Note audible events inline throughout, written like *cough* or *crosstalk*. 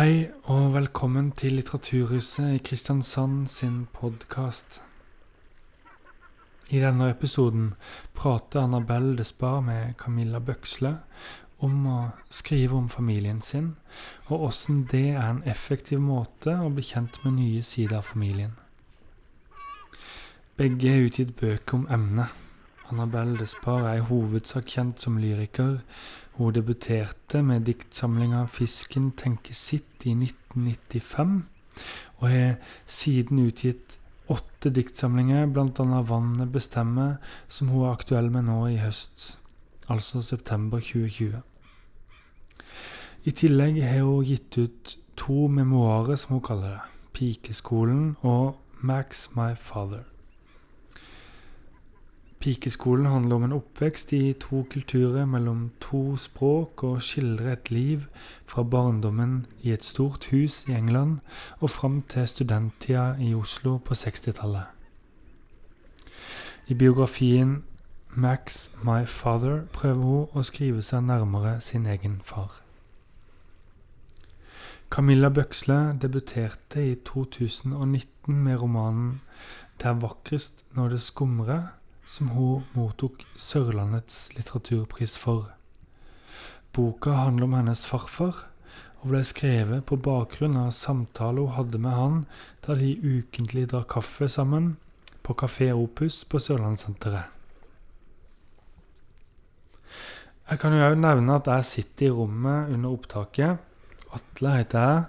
Hei og velkommen til Litteraturhuset i Kristiansand sin podkast. I denne episoden prater Annabelle Despar med Camilla Bøksle om å skrive om familien sin, og åssen det er en effektiv måte å bli kjent med nye sider av familien. Begge har utgitt bøker om emnet. Annabelle Despar er i hovedsak kjent som lyriker. Hun debuterte med diktsamlinga 'Fisken tenker sitt' i 1995, og har siden utgitt åtte diktsamlinger, bl.a. 'Vannet bestemmer', som hun er aktuell med nå i høst, altså september 2020. I tillegg har hun gitt ut to memoarer, som hun kaller det. 'Pikeskolen' og 'Max My Father'. Pikeskolen handler om en oppvekst i to kulturer mellom to språk, og skildrer et liv fra barndommen i et stort hus i England og fram til studenttida i Oslo på 60-tallet. I biografien 'Max My Father' prøver hun å skrive seg nærmere sin egen far. Camilla Bøksle debuterte i 2019 med romanen 'Det er vakrest når det skumrer', som hun mottok Sørlandets litteraturpris for. Boka handler om hennes farfar, og ble skrevet på bakgrunn av samtaler hun hadde med han da de ukentlig drar kaffe sammen på Kafé Opus på Sørlandssenteret. Jeg kan jo òg nevne at jeg sitter i rommet under opptaket. Atle heter jeg.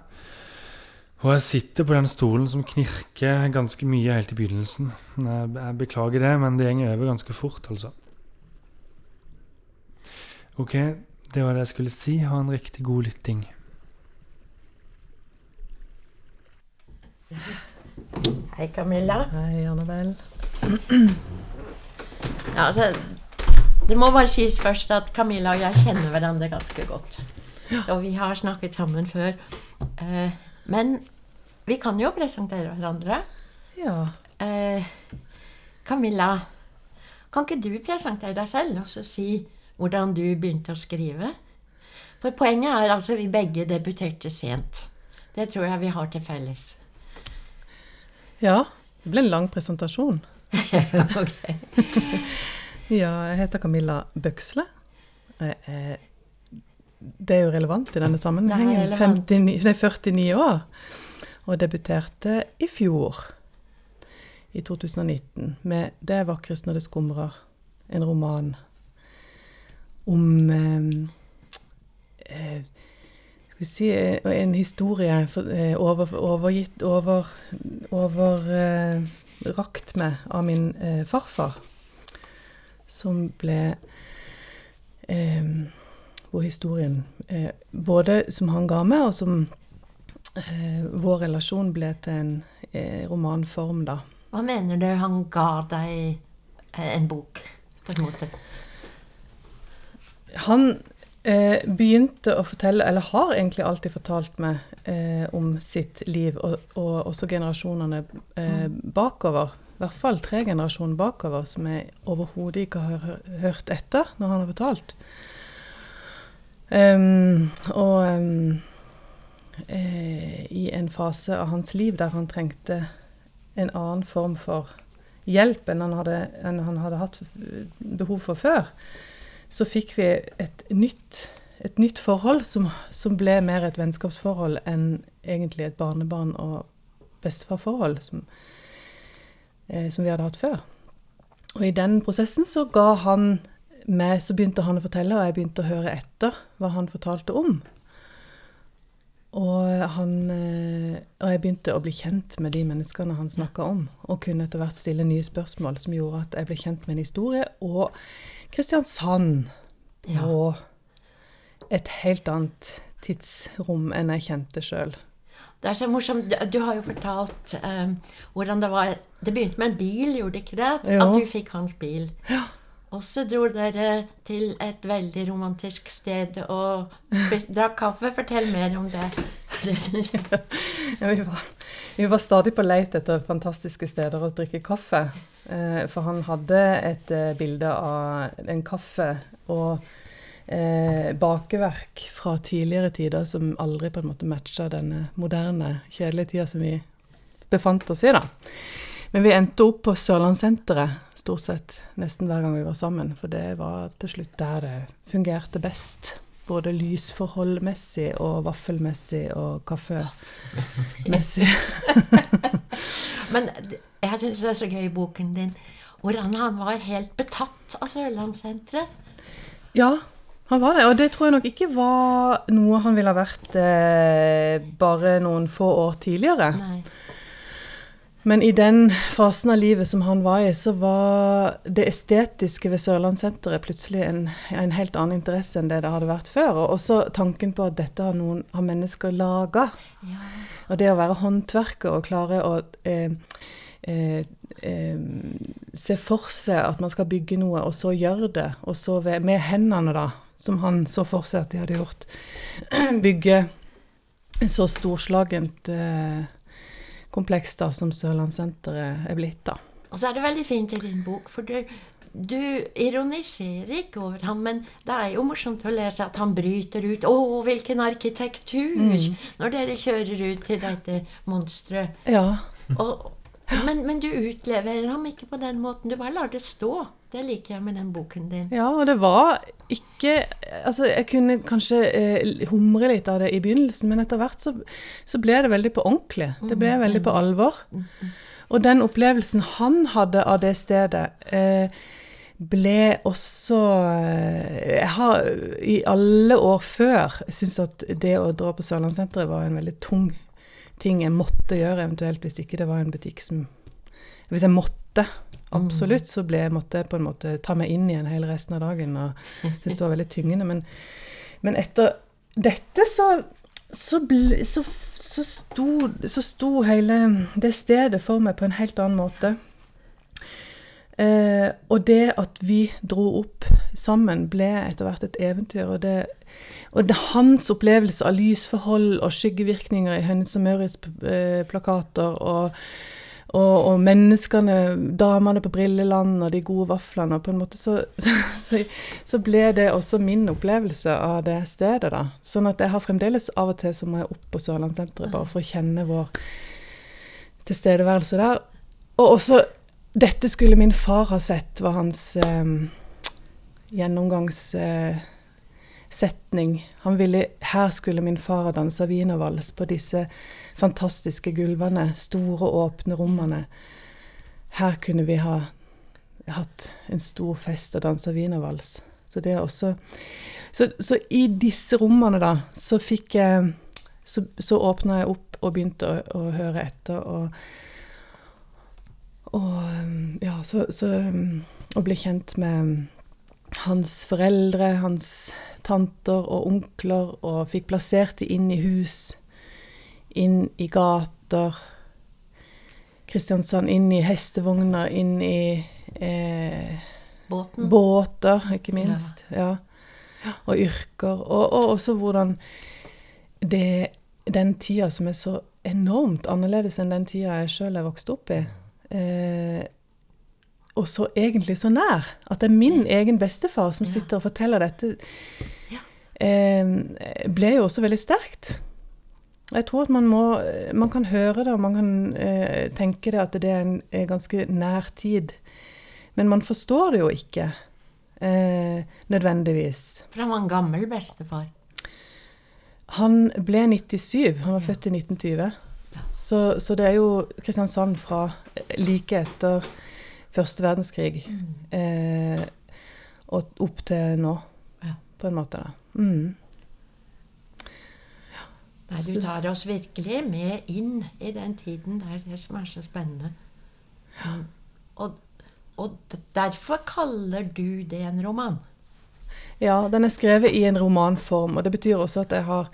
Og jeg sitter på den stolen som knirker ganske mye helt i begynnelsen. Jeg, beklager det, men det går over ganske fort, altså. Ok, det var det jeg skulle si. Ha en riktig god lytting. Hei, Camilla. Hei, Annabel. Ja, altså, det må bare sies først at Camilla og jeg kjenner hverandre ganske godt. Og vi har snakket sammen før. Eh, men vi kan jo presentere hverandre. Ja. Eh, Camilla, kan ikke du presentere deg selv og så si hvordan du begynte å skrive? For poenget er altså vi begge debuterte sent. Det tror jeg vi har til felles. ja. Det ble en lang presentasjon. *laughs* Ok. Ja, jeg heter Camilla Bøksle. Jeg er, det er jo relevant i denne sammenhengen. Det er 59, nei, 49 år. Og debuterte i fjor, i 2019, med 'Det er vakrest når det skumrer', en roman om eh, eh, Skal vi si eh, en historie over, overgitt over, Over, rakt meg av min eh, farfar, som ble eh, Hvor historien eh, Både som han ga meg, og som eh, vår relasjon ble til en eh, romanform, da. Hva mener du han ga deg eh, en bok, på en måte? Han eh, begynte å fortelle, eller har egentlig alltid fortalt meg eh, om sitt liv, og, og også generasjonene eh, bakover. I hvert fall tre generasjoner bakover, som jeg overhodet ikke har hørt etter når han har fortalt. Og eh, i en fase av hans liv der han trengte en annen form for hjelp enn han hadde, enn han hadde hatt eh, behov for før, så fikk vi et nytt, et nytt forhold som, som ble mer et vennskapsforhold enn egentlig et barnebarn- og bestefarforhold som, eh, som vi hadde hatt før. Og i den prosessen så ga han meg, så begynte han å fortelle, og jeg begynte å høre etter hva han fortalte om. Og, han, eh, og jeg begynte å bli kjent med de menneskene han snakka om, og kunne etter hvert stille nye spørsmål som gjorde at jeg ble kjent med en historie, og Kristiansand Ja. og et helt annet tidsrom enn jeg kjente sjøl. Det er så morsomt. Du, du har jo fortalt um, hvordan det var Det begynte med en bil, gjorde det ikke det? Jo. at du fikk hans bil. Og så dro dere til et veldig romantisk sted og drakk kaffe. Fortell mer om det. *laughs* Det. Ja, vi, var, vi var stadig på leit etter fantastiske steder å drikke kaffe. Eh, for han hadde et eh, bilde av en kaffe og eh, bakeverk fra tidligere tider som aldri på en måte matcha denne moderne, kjedelige tida som vi befant oss i. da. Men vi endte opp på Sørlandssenteret stort sett nesten hver gang vi var sammen, for det var til slutt der det fungerte best. Både lysforholdmessig og vaffelmessig og kaffemessig. *laughs* Men jeg syns det er så gøy i boken din hvordan han var helt betatt av Sørlandssenteret. Ja, han var det. Og det tror jeg nok ikke var noe han ville ha vært eh, bare noen få år tidligere. Nei. Men i den fasen av livet som han var i, så var det estetiske ved Sørlandssenteret plutselig en, en helt annen interesse enn det det hadde vært før. Og også tanken på at dette har, noen, har mennesker laga. Ja. Og det å være håndverker og klare å eh, eh, eh, se for seg at man skal bygge noe, og så gjøre det, og så ved, med hendene, da, som han så for seg at de hadde gjort, *clears throat* bygge en så storslagent eh, kompleks da, som Sørlandssenteret er blitt. da. Og så er det veldig fint i din bok, for du, du ironiserer ikke over ham, men det er jo morsomt å lese at han bryter ut 'Å, hvilken arkitektur!' når dere kjører ut til dette monsteret. Ja, Og, men, men du utleverer ham ikke på den måten. Du bare lar det stå. Det liker jeg med den boken din. Ja, og det var ikke Altså, jeg kunne kanskje eh, humre litt av det i begynnelsen, men etter hvert så, så ble det veldig på ordentlig. Det ble veldig på alvor. Og den opplevelsen han hadde av det stedet, eh, ble også eh, Jeg har i alle år før syntes at det å dra på Sørlandssenteret var en veldig tung ting jeg måtte gjøre, eventuelt hvis ikke det var en butikk som Hvis jeg måtte, absolutt, så ble, måtte jeg på en måte ta meg inn igjen hele resten av dagen. og syntes det var veldig tyngende. Men, men etter dette så så, ble, så, så, sto, så sto hele det stedet for meg på en helt annen måte. Eh, og det at vi dro opp sammen, ble etter hvert et eventyr. Og, det, og det, hans opplevelse av lysforhold og skyggevirkninger i Hønnes og Møritz-plakater og, og, og menneskene, damene på Brilleland og de gode vaflene og på en måte *laughs* så, så, så ble det også min opplevelse av det stedet. da. Sånn at jeg har fremdeles av og til så må jeg opp på Sørlandssenteret bare for å kjenne vår tilstedeværelse der. Og også dette skulle min far ha sett, var hans eh, gjennomgangssetning. Han ville Her skulle min far danse wienervals på disse fantastiske gulvene, store, åpne rommene. Her kunne vi ha hatt en stor fest og dansa wienervals. Så det er også så, så i disse rommene, da, så fikk jeg Så, så åpna jeg opp og begynte å, å høre etter. og og ja, så, så og ble kjent med hans foreldre, hans tanter og onkler, og fikk plassert de inn i hus, inn i gater. Kristiansand inn i hestevogner, inn i eh, Båten. båter, ikke minst. Ja. Og yrker. Og, og også hvordan det, den tida som er så enormt annerledes enn den tida jeg sjøl er vokst opp i. Eh, og så egentlig så nær. At det er min egen bestefar som sitter og forteller dette. Eh, ble jo også veldig sterkt. Jeg tror at man må Man kan høre det, og man kan eh, tenke det at det er en er ganske nær tid. Men man forstår det jo ikke eh, nødvendigvis. For han var en gammel bestefar. Han ble 97, han var født i 1920. Så, så det er jo Kristiansand fra like etter første verdenskrig eh, og opp til nå, Ja. på en måte. Mm. Nei, du tar oss virkelig med inn i den tiden. Det er det som er så spennende. Mm. Og, og derfor kaller du det en roman. Ja, den er skrevet i en romanform, og det betyr også at jeg har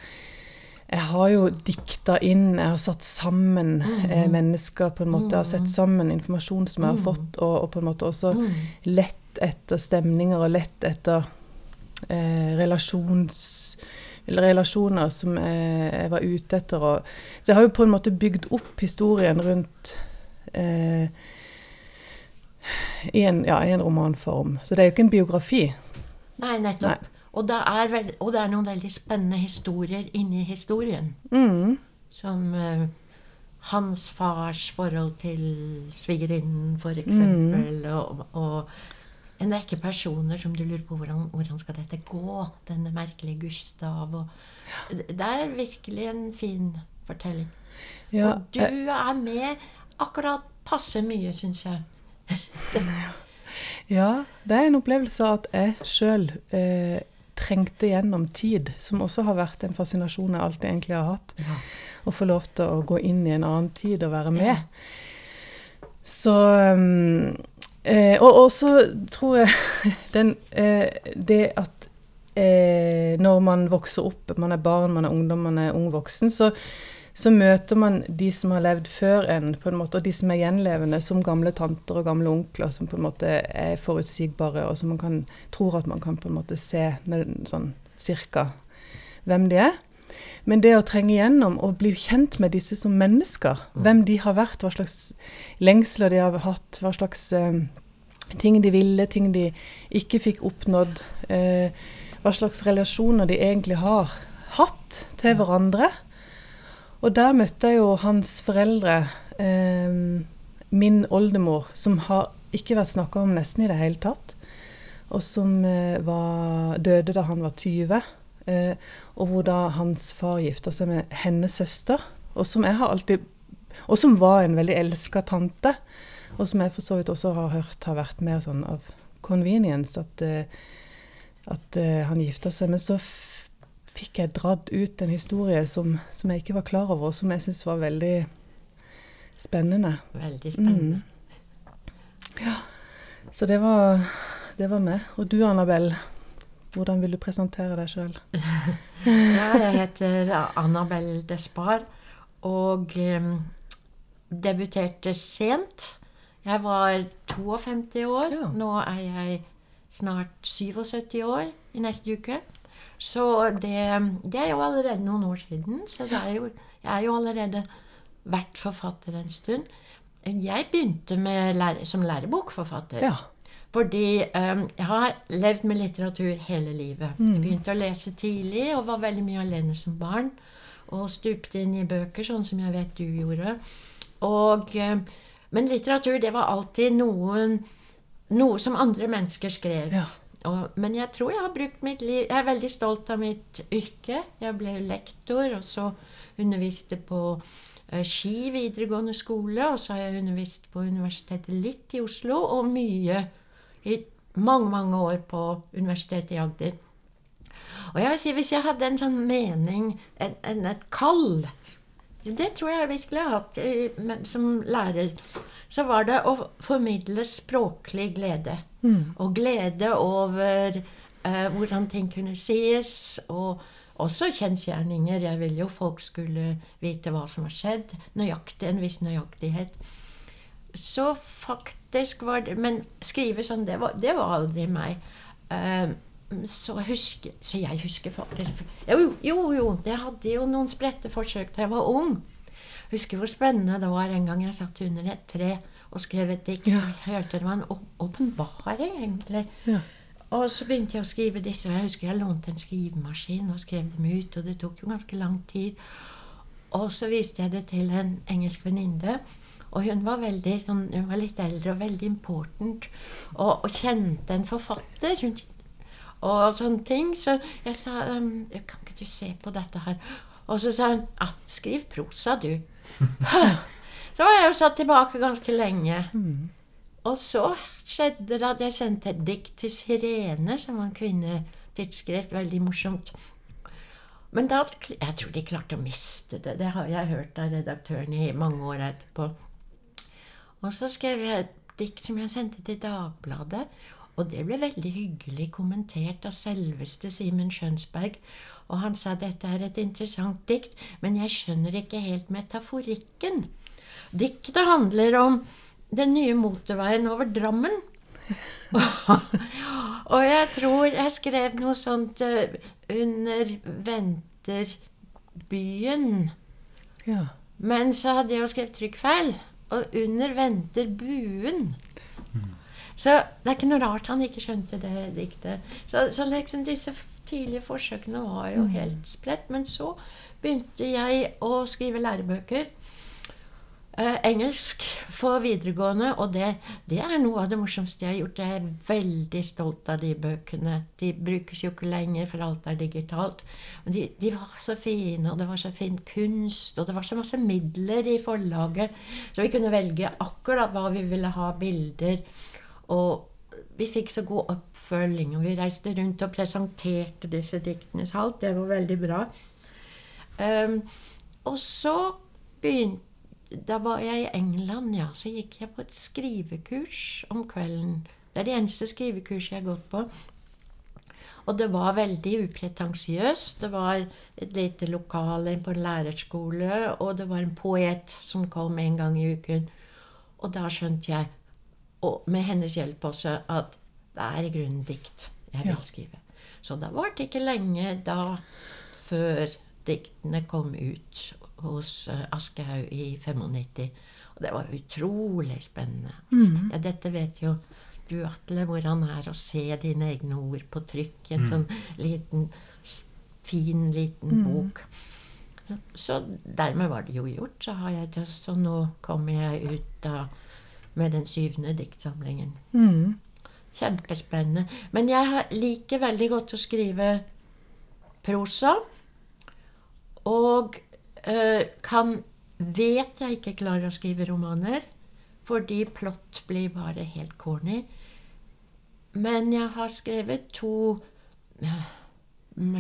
jeg har jo dikta inn, jeg har satt sammen eh, mennesker, på en måte. Jeg har sett sammen informasjon som jeg har fått, og, og på en måte også lett etter stemninger og lett etter eh, relasjoner som jeg, jeg var ute etter. Og, så jeg har jo på en måte bygd opp historien rundt eh, i, en, ja, i en romanform. Så det er jo ikke en biografi. Nei, nettopp. Og det, er og det er noen veldig spennende historier inni historien. Mm. Som uh, hans fars forhold til svigerinnen, for eksempel. Og, og en rekke personer som du lurer på hvordan, hvordan skal dette gå. Denne merkelige Gustav. Og, det er virkelig en fin fortelling. Ja, og du er med akkurat passe mye, syns jeg. *laughs* Ja, det er en opplevelse at jeg sjøl eh, trengte gjennom tid, som også har vært en fascinasjon jeg alltid egentlig har hatt. Ja. Å få lov til å gå inn i en annen tid og være med. Ja. Så um, eh, Og så tror jeg *laughs* den, eh, det at eh, når man vokser opp, man er barn, man er ungdom, man er ung voksen, så så møter man de som har levd før en, på en måte, og de som er gjenlevende, som gamle tanter og gamle onkler, som på en måte er forutsigbare, og som man kan, tror at man kan på en måte se sånn cirka hvem de er. Men det å trenge gjennom og bli kjent med disse som mennesker, mm. hvem de har vært, hva slags lengsler de har hatt, hva slags uh, ting de ville, ting de ikke fikk oppnådd, uh, hva slags relasjoner de egentlig har hatt til hverandre. Og der møtte jeg jo hans foreldre, eh, min oldemor, som har ikke vært snakka om nesten i det hele tatt. Og som eh, var, døde da han var 20. Eh, og hvor da hans far gifta seg med hennes søster. Og som alltid Og som var en veldig elska tante. Og som jeg for så vidt også har hørt har vært mer sånn av convenience at, eh, at eh, han gifta seg. Men så fikk jeg dratt ut en historie som, som jeg ikke var klar over, og som jeg syntes var veldig spennende. Veldig spennende. Mm. Ja. Så det var, det var meg. Og du, Annabelle, hvordan vil du presentere deg sjøl? *laughs* ja, jeg heter Annabelle Despar og um, debuterte sent. Jeg var 52 år. Ja. Nå er jeg snart 77 år i neste uke. Så det, det, er jo allerede noen år siden. Så jo, jeg er jo allerede vært forfatter en stund. Jeg begynte lære, som lærebokforfatter. Ja. Fordi um, jeg har levd med litteratur hele livet. Mm. Jeg begynte å lese tidlig og var veldig mye alene som barn. Og stupte inn i bøker, sånn som jeg vet du gjorde. Og, um, men litteratur, det var alltid noen, noe som andre mennesker skrev. Ja. Og, men jeg tror jeg har brukt mitt liv Jeg er veldig stolt av mitt yrke. Jeg ble lektor, og så underviste på uh, Ski videregående skole. Og så har jeg undervist på Universitetet litt i Oslo, og mye i mange, mange år på Universitetet i Agder. Og jeg vil si, hvis jeg hadde en sånn mening, en, en, et kall Det tror jeg virkelig jeg har hatt som lærer så var det å formidle språklig glede. Mm. Og glede over eh, hvordan ting kunne sies. Og også kjensgjerninger. Jeg ville jo folk skulle vite hva som har skjedd. Nøyaktig, en viss nøyaktighet. Så faktisk var det Men skrive sånn, det var, det var aldri meg. Eh, så, husker, så, jeg husker faktisk Jo, jo, jo, det hadde jo noen spredte forsøk da jeg var ung. Husker hvor spennende det var en gang jeg satt under et tre og skrev et dikt. Ja. Jeg hørte det var en åpenbaring, egentlig. Ja. Og så begynte jeg å skrive disse. og Jeg husker jeg lånte en skrivemaskin og skrev dem ut. Og det tok jo ganske lang tid. Og så viste jeg det til en engelsk venninne. Og hun var, veldig, hun var litt eldre og veldig important. Og, og kjente en forfatter. Hun, og sånne ting. Så jeg sa um, Kan ikke du se på dette her? Og så sa hun ah, skriv prosa, du. *laughs* så var jeg jo satt tilbake ganske lenge. Mm. Og så skjedde det at jeg sendte et dikt til Sirene, som var en kvinnetidsskrift. Veldig morsomt. Men da, jeg tror de klarte å miste det. Det har jeg hørt av redaktøren i mange år etterpå. Og så skrev jeg et dikt som jeg sendte til Dagbladet. Og det ble veldig hyggelig kommentert av selveste Simen Skjønsberg. Og han sa dette er et interessant dikt, men jeg skjønner ikke helt metaforikken. Diktet handler om den nye motorveien over Drammen. *laughs* og jeg tror jeg skrev noe sånt uh, under Venterbyen. Ja. Men så hadde jeg jo skrevet trykkfeil. Og under Venterbuen. Mm. Så det er ikke noe rart han ikke skjønte det diktet. Så, så liksom disse tidlige forsøkene var jo helt spredt. Men så begynte jeg å skrive lærebøker. Eh, engelsk for videregående, og det, det, er noe av det morsomste jeg har gjort. Jeg er veldig stolt av de bøkene. De brukes jo ikke lenger, for alt er digitalt. Men de, de, var så fine, og det var så fin kunst, og det var så masse midler i forlaget. Så vi kunne velge akkurat hva vi ville ha bilder. Og vi fikk så god oppfølging, og vi reiste rundt og presenterte disse diktene. Så alt det var veldig bra. Um, og så begynte da var jeg i England, ja. Så gikk jeg på et skrivekurs om kvelden. Det er det eneste skrivekurset jeg har gått på. Og det var veldig upretensiøst. Det var et lite lokale på en lærerskole, og det var en poet som kom en gang i uken. Og da skjønte jeg, og med hennes hjelp også, at det er i grunnen dikt jeg vil skrive. Så det varte ikke lenge da før diktene kom ut hos uh, Aschehoug i 95. Og det var utrolig spennende. Mm. Ja, dette vet jo du, Atle, hvordan det er å se dine egne ord på trykk i en mm. sånn liten, fin, liten mm. bok. Så dermed var det jo gjort. Så, det, så nå kommer jeg ut da med den syvende diktsamlingen. Mm. Kjempespennende. Men jeg liker veldig godt å skrive prosa. Og Eh, kan Vet jeg ikke klarer å skrive romaner, fordi plott blir bare helt corny. Men jeg har skrevet to eh,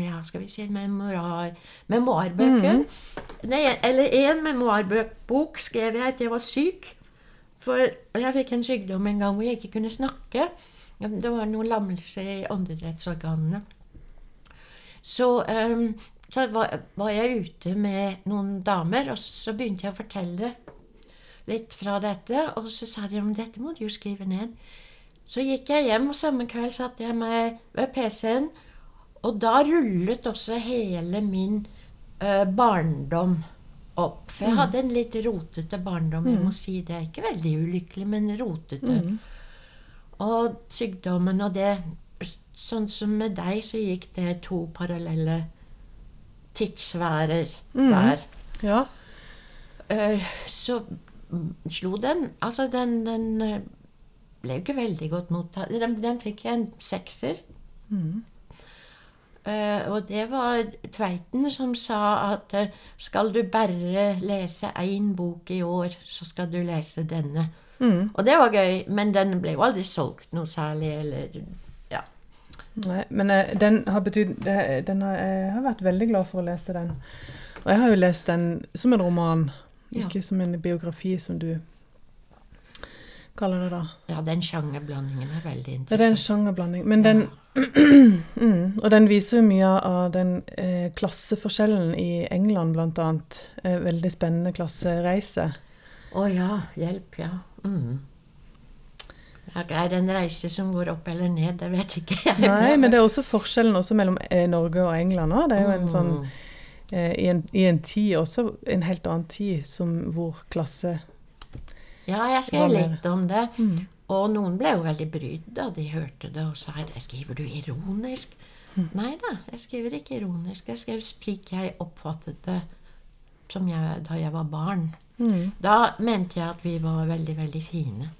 ja, skal vi si memoar, memoarbøker. Mm. Nei, eller én memoarbok skrev jeg etter jeg var syk. For jeg fikk en sykdom en gang hvor jeg ikke kunne snakke. Det var noe lammelse i åndedrettsorganene. Så um, så var, var, jeg ute med noen damer, og så begynte jeg å fortelle litt fra dette. Og så sa de om dette må du jo skrive ned. Så gikk jeg hjem, og samme kveld satte jeg meg ved PC-en. Og da rullet også hele min ø, barndom opp. For jeg mm. hadde en litt rotete barndom. Jeg må mm. si det. Ikke veldig ulykkelig, men rotete. Mm. Og sykdommen og det Sånn som med deg, så gikk det to parallelle tidssfærer mm. der. Ja. Uh, så slo den Altså, den, den uh, ble jo ikke veldig godt mottatt. Den, den, fikk en sekser. Mm. Uh, og det var Tveiten som sa at skal du bare lese én bok i år, så skal du lese denne. Mm. Og det var gøy, men den ble jo aldri solgt noe særlig, eller Nei, men eh, den har betydd den har, Jeg har vært veldig glad for å lese den. Og jeg har jo lest den som en roman, ikke ja. som en biografi, som du kaller det da. Ja, den sjangerblandingen er veldig interessant. Det er en sjangerblanding. Men den *clears throat* mm, Og den viser jo mye av den eh, klasseforskjellen i England, blant annet. Eh, veldig spennende klassereise. Å oh, ja. Hjelp, ja. Mm. Er det en reise som går opp eller ned? Det vet ikke jeg. Nei, men det er også forskjellen også mellom eh, Norge og England. Også. Det er jo en sånn eh, i, en, i, en, tid også, en helt annen tid, som hvor klasse Ja, jeg skrev litt om det. Mm. Og noen ble jo veldig brydd da de hørte det og sa. Skriver du ironisk? Mm. Nei da, jeg skriver ikke ironisk. Jeg skrev slik jeg oppfattet det jeg, da jeg var barn. Mm. Da mente jeg at vi var veldig, veldig fine.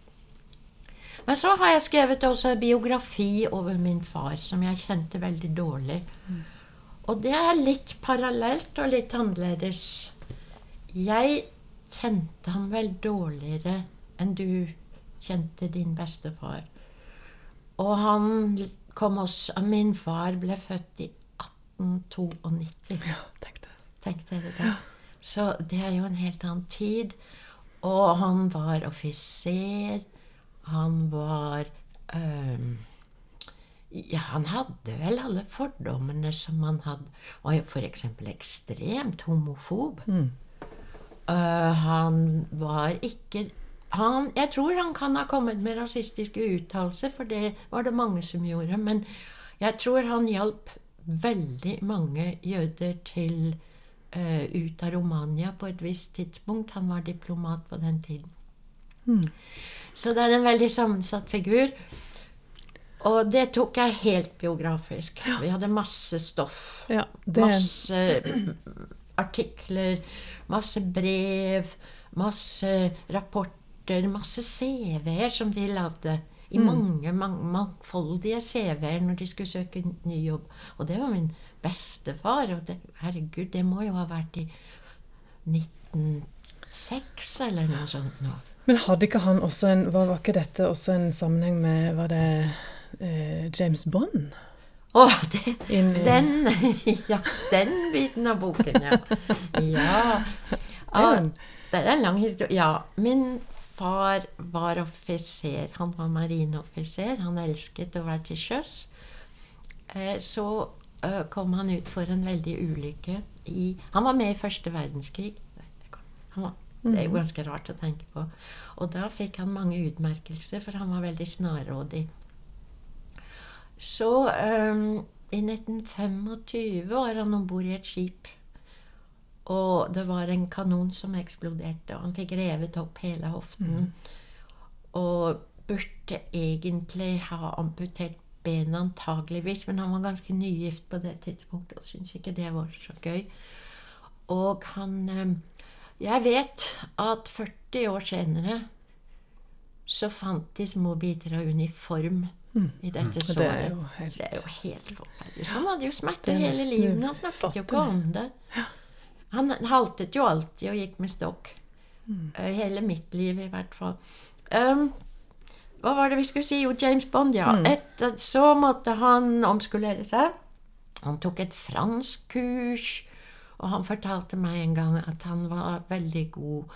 Men så har jeg skrevet også en biografi over min far, som jeg kjente veldig dårlig. Og det er litt parallelt og litt annerledes. Jeg kjente ham vel dårligere enn du kjente din bestefar. Og han kom også Min far ble født i 1892. Ja, tenk det. Tenk dere det. Ja. Så det er jo en helt annen tid. Og han var offiser. Han var um, ja, han hadde vel alle fordommene som han hadde. Og f.eks. ekstremt homofob. Mm. Uh, han var ikke han, Jeg tror han kan ha kommet med rasistiske uttalelser, for det var det mange som gjorde. Men jeg tror han hjalp veldig mange jøder til uh, ut av Romania på et visst tidspunkt. Han var diplomat på den tiden. Mm. Så det er en veldig sammensatt figur. Og det tok jeg helt biografisk. Vi hadde masse stoff. Ja, det, Masse artikler, masse brev, masse rapporter, masse CV-er som de lagde. I mange, mange mangfoldige CV-er når de skulle søke ny jobb. Og det var min bestefar. Og det, herregud, det må jo ha vært i 1906 eller noe sånt nå. Men hadde ikke han også en Var, var ikke dette også en sammenheng med Var det eh, James Bond? Å, oh, den, den, *laughs* ja, den biten av boken, ja. Ja. Ah, det er en lang historie. Ja, min far var offiser. Han var marineoffiser. Han elsket å være til sjøs. Eh, Så eh, kom han ut for en veldig ulykke i Han var med i første verdenskrig. Han var, det er jo ganske rart å tenke på. Og da fikk han mange utmerkelser, for han var veldig snarrådig. Så um, i 1925 var han om bord i et skip. Og det var en kanon som eksploderte, og han fikk revet opp hele hoften. Og burde egentlig ha amputert benet antageligvis, men han var ganske nygift på det tidspunktet og syntes ikke det var så gøy. Og han ehm, Jeg vet at 40 år senere så fant de små biter av uniform i dette såret. det er jo helt Det er jo helt forferdelig. Så han hadde jo smerter er hele livet, men han snakket jo ikke om det. Han haltet jo alltid og gikk med stokk. Mm. Hele mitt liv, i hvert fall. Um, hva var det vi skulle si? Jo, James Bond, ja. Etter, så måtte han omskolere seg. Han tok et franskkurs, og han fortalte meg en gang at han var veldig god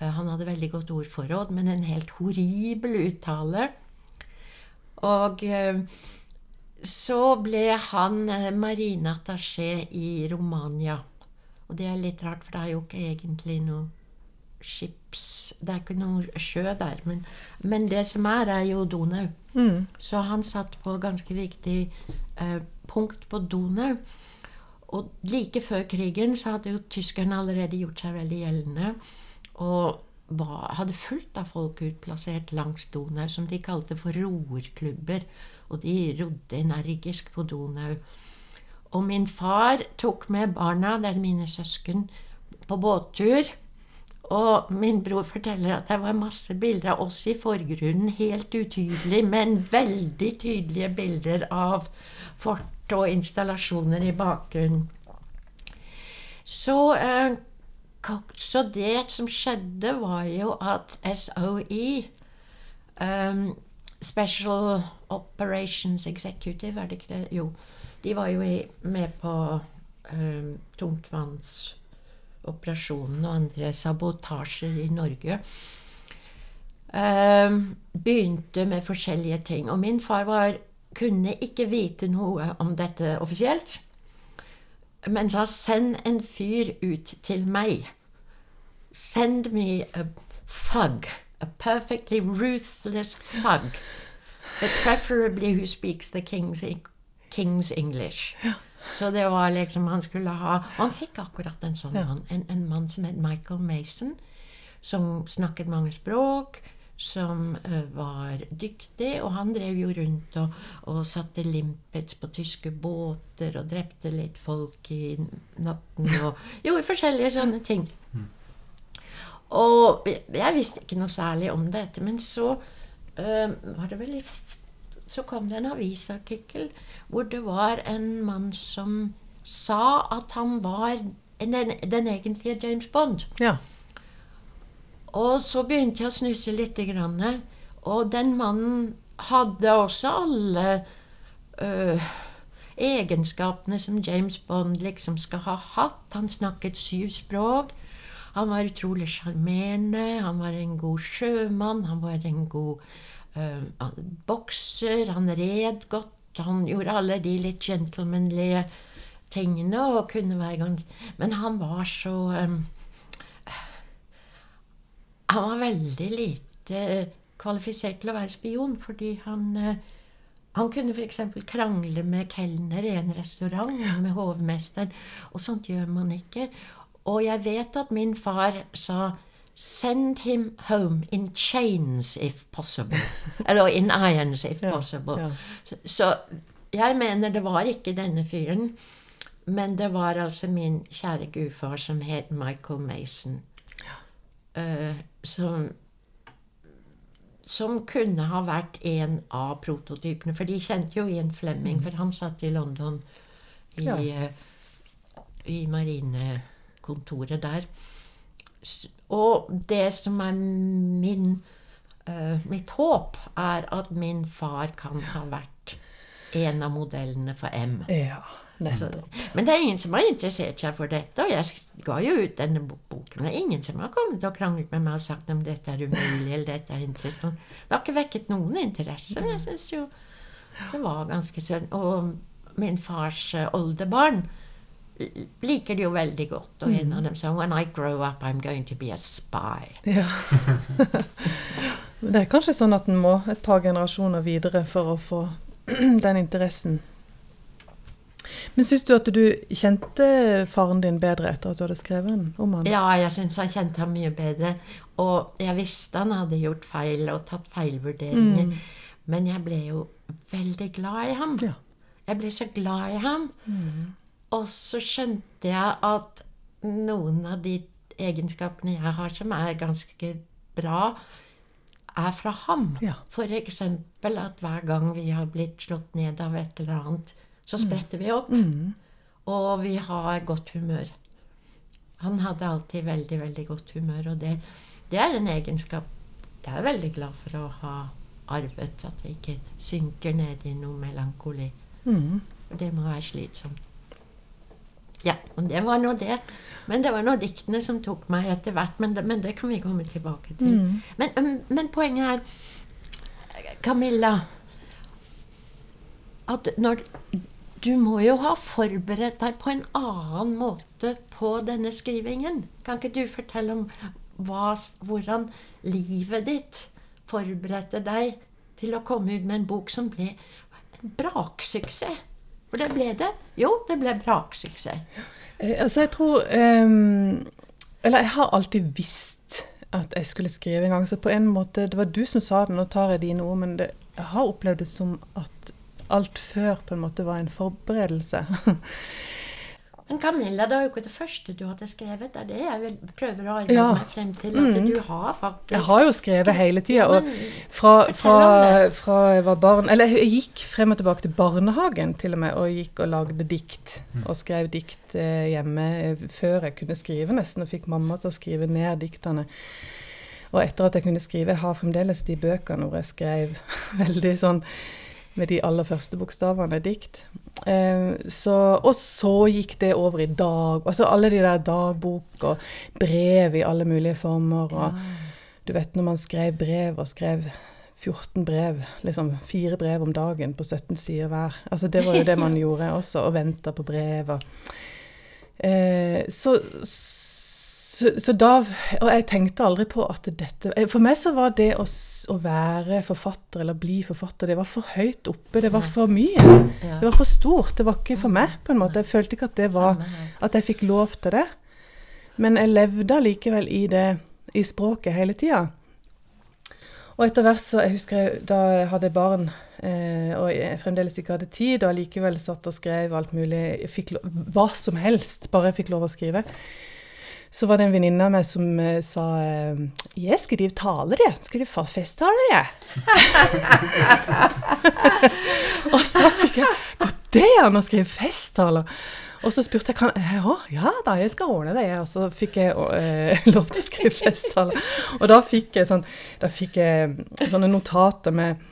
eh, Han hadde veldig godt ordforråd, men en helt horribel uttale. Og eh, så ble han eh, marineattaché i Romania. Og det er litt rart, for det er jo ikke egentlig noe skips Det er ikke noe sjø der. Men, men det som er, er jo Donau. Så han satt på ganske viktig eh, punkt på Donau. Og like før krigen så hadde jo tyskerne allerede gjort seg veldig gjeldende. Og var, hadde fullt av folk utplassert langs Donau, som de kalte for roerklubber. Og de rodde energisk på Donau. Og min far tok med barna, det er mine søsken, på båttur. Og min bror forteller at det var masse bilder av oss i forgrunnen, helt utydelig, men veldig tydelige bilder av fort og installasjoner i bakgrunnen. Så, eh, så det som skjedde, var jo at SOE um, Special Operations Executive, er det ikke det? Jo. De var jo med på um, tungtvannsoperasjonen og andre sabotasjer i Norge. Um, begynte med forskjellige ting. Og min far var, kunne ikke vite noe om dette offisielt. Men sa 'send en fyr ut til meg'. Send me a thug. A perfectly ruthless thug. But preferably who speaks the king's, king's English. Så det var liksom han skulle ha Og han fikk akkurat en sånn mann. En, en mann som het Michael Mason. Som snakket mange språk. Som eh, var dyktig. Og han drev jo rundt og, og satte limpets på tyske båter og drepte litt folk i natten. *laughs* Og gjorde forskjellige sånne ting. Og jeg visste ikke noe særlig om dette, men så øh, var det vel Så kom det en avisartikkel hvor det var en mann som sa at han var den, den egentlige James Bond. Ja. Og så begynte jeg å snuse litt. Og den mannen hadde også alle øh, egenskapene som James Bond liksom skal ha hatt. Han snakket syv språk. Han var utrolig sjarmerende. Han var en god sjømann. Han var en god øh, bokser. Han red godt. Han gjorde alle de litt gentlemanlige tingene og kunne være gang... Men han var så øh, han var veldig lite kvalifisert til å være spion, fordi han eh, han kunne f.eks. krangle med kelner i en restaurant, med hovmesteren, og sånt gjør man ikke. Og jeg vet at min far sa Send him home in chains if possible. *laughs* Eller in irons if possible. ja. Så, så jeg mener det var ikke denne fyren, men det var altså min kjære gudfar som het Michael Mason. Eh, som som kunne ha vært en av prototypene. For de kjente jo Ian Flemming, for han satt i London i, Ja. eh, i marinekontoret der. Og det som er min uh, mitt håp, er at min far kan ha vært en av modellene for M. Ja. Men det er ingen som har interessert seg for dette, og jeg ga jo ut denne boken. Det er ingen som har kommet og kranglet med meg og sagt om dette er umulig eller dette er interessant. Det har ikke vekket noen interesse. Men jeg syns jo det var ganske sønn. Og min fars eh, oldebarn liker det jo veldig godt, og en av dem sa When I grow up, I'm going to be a spy. Ja. *laughs* Men det er kanskje sånn at en må et par generasjoner videre for å få *clears throat* den interessen. Men syns du at du kjente faren din bedre etter at du hadde skrevet om han? Ja, jeg syns han kjente ham mye bedre. Og jeg visste han hadde gjort feil og tatt feilvurderinger. Men jeg ble jo veldig glad i ham. Ja. Jeg ble så glad i ham. Og så skjønte jeg at noen av de egenskapene jeg har som er ganske bra, er fra ham. Ja. Eksempel at hver gang vi har blitt slått ned av et eller annet, så spretter vi opp. Mm. Og vi har godt humør. Han hadde alltid veldig, veldig godt humør, og det, det er en egenskap jeg er veldig glad for å ha arvet. At jeg ikke synker ned i noe melankoli. Mm. Det må være slitsomt. Ja, og det var nå det. Men det var nå diktene som tok meg etter hvert. Men det, men det kan vi komme tilbake til. Mm. Men, men poenget er Camilla At når Du må jo ha forberedt deg på en annen måte på denne skrivingen. Kan ikke du fortelle om hva, hvordan livet ditt forberedte deg til å komme ut med en bok som ble en braksuksess? For det ble det. Jo, det ble braksuksess. Eh, altså, jeg tror ehm, Eller jeg har alltid visst at jeg skulle skrive en gang. Så på en måte Det var du som sa det, nå tar jeg dine ord, men det, jeg har opplevd det som at alt før på en måte var en forberedelse. *laughs* Men Camilla, det var jo ikke det første du hadde skrevet. Det er det jeg vil prøver å arbeide Ja. meg frem til. At Mm. du har faktisk Jeg har jo skrevet hele tida. Og fra, fra, fra jeg var barn Eller jeg gikk frem og tilbake til barnehagen til og med, og gikk og lagde dikt. Og skrev dikt eh, hjemme eh, før jeg kunne skrive, nesten, og fikk mamma til å skrive ned diktene. Og etter at jeg kunne skrive, jeg har fremdeles de bøkene hvor jeg skrev *laughs* veldig sånn med de aller første bokstavene dikt. Eh, så, og så gikk det over i dag. Altså alle de der dagbok og brev i alle mulige former. og du vet når man skrev brev og skrev 14 brev, liksom fire brev om dagen på 17 sider hver. Altså det var jo det man *laughs* gjorde også, og venta på brev. Og, eh, så, så, så da Og jeg tenkte aldri på at dette eh, For meg så var det å, å være forfatter eller bli forfatter, det var for høyt oppe. Det var for mye. Det var for stort. Det var ikke for meg, på en måte. Jeg følte ikke at det var at jeg fikk lov til det. Men jeg levde allikevel i det, i språket hele tida. Og etter hvert så Jeg husker jeg, da jeg hadde barn eh, og jeg fremdeles ikke hadde tid, og allikevel satt og skrev alt mulig jeg fikk lov, Hva som helst, bare jeg fikk lov å skrive. Så var det en venninne av meg som uh, sa eh, Jeg skriver taler, jeg. Skriver festtaler, jeg. *laughs* og så fikk jeg Går det an å skrive festtaler? Og så spurte jeg kan jeg òg. Ja da, jeg skal ordne det. Og så fikk jeg eh, *laughs* lov til å skrive festtaler. Og da fikk jeg, sånn, da fikk jeg sånne notater med eh,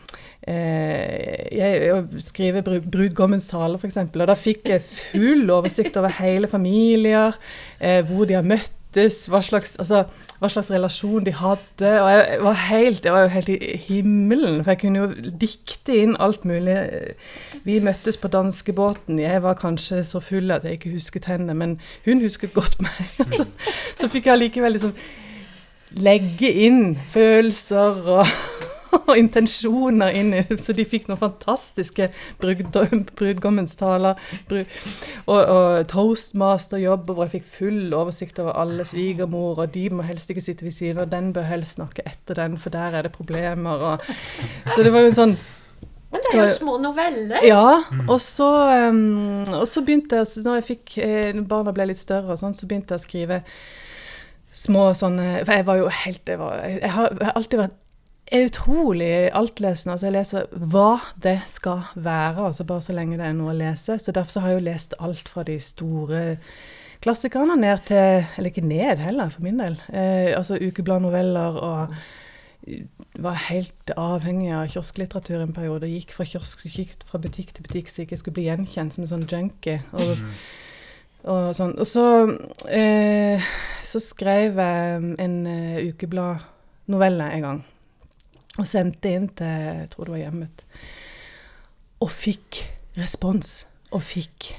jeg, jeg skriver bru- brudgommens tale, f.eks. Og da fikk jeg full oversikt over hele familier, eh, hvor de har møttes, hva slags, altså, hva slags relasjon de hadde. Og jeg var, helt, jeg var jo helt i himmelen, for jeg kunne jo dikte inn alt mulig. Vi møttes på danskebåten. Jeg var kanskje så full at jeg ikke husket henne, men hun husket godt *laughs* meg. så, så fikk jeg allikevel liksom legge inn følelser og og *laughs* intensjoner inn i Så de fikk noen fantastiske brudgom, brudgommens taler. Brud, og, og toastmasterjobb, hvor jeg fikk full oversikt over alle svigermor, og de må helst ikke sitte ved siden, og den bør helst snakke etter den, for der er det problemer. Og, *laughs* så det var jo en sånn Men det er jo små noveller. ja, og så, um, og så begynte jeg, så når jeg fikk, eh, barna ble litt større og sånn, så begynte jeg å skrive små sånne, for jeg var jo helt, jeg, var, jeg, har, jeg har alltid vært utrolig altlesende, altså jeg leser hva det skal være, altså bare så lenge det er noe å lese, så derfor så har jeg jo lest alt fra de store klassikerne ned til, eller ikke ned heller, for min del, eh, altså ukebladnoveller og var helt avhengig av kiosklitteratur en periode. Gikk fra kiosk, gikk fra butikk til butikk så jeg ikke skulle bli gjenkjent som en sånn junkie. Og, og, sånn. og så, eh, så skrev jeg en uh, ukebladnovelle en gang. Og sendte inn til jeg tror det var hjemmet. Og fikk respons. Og fikk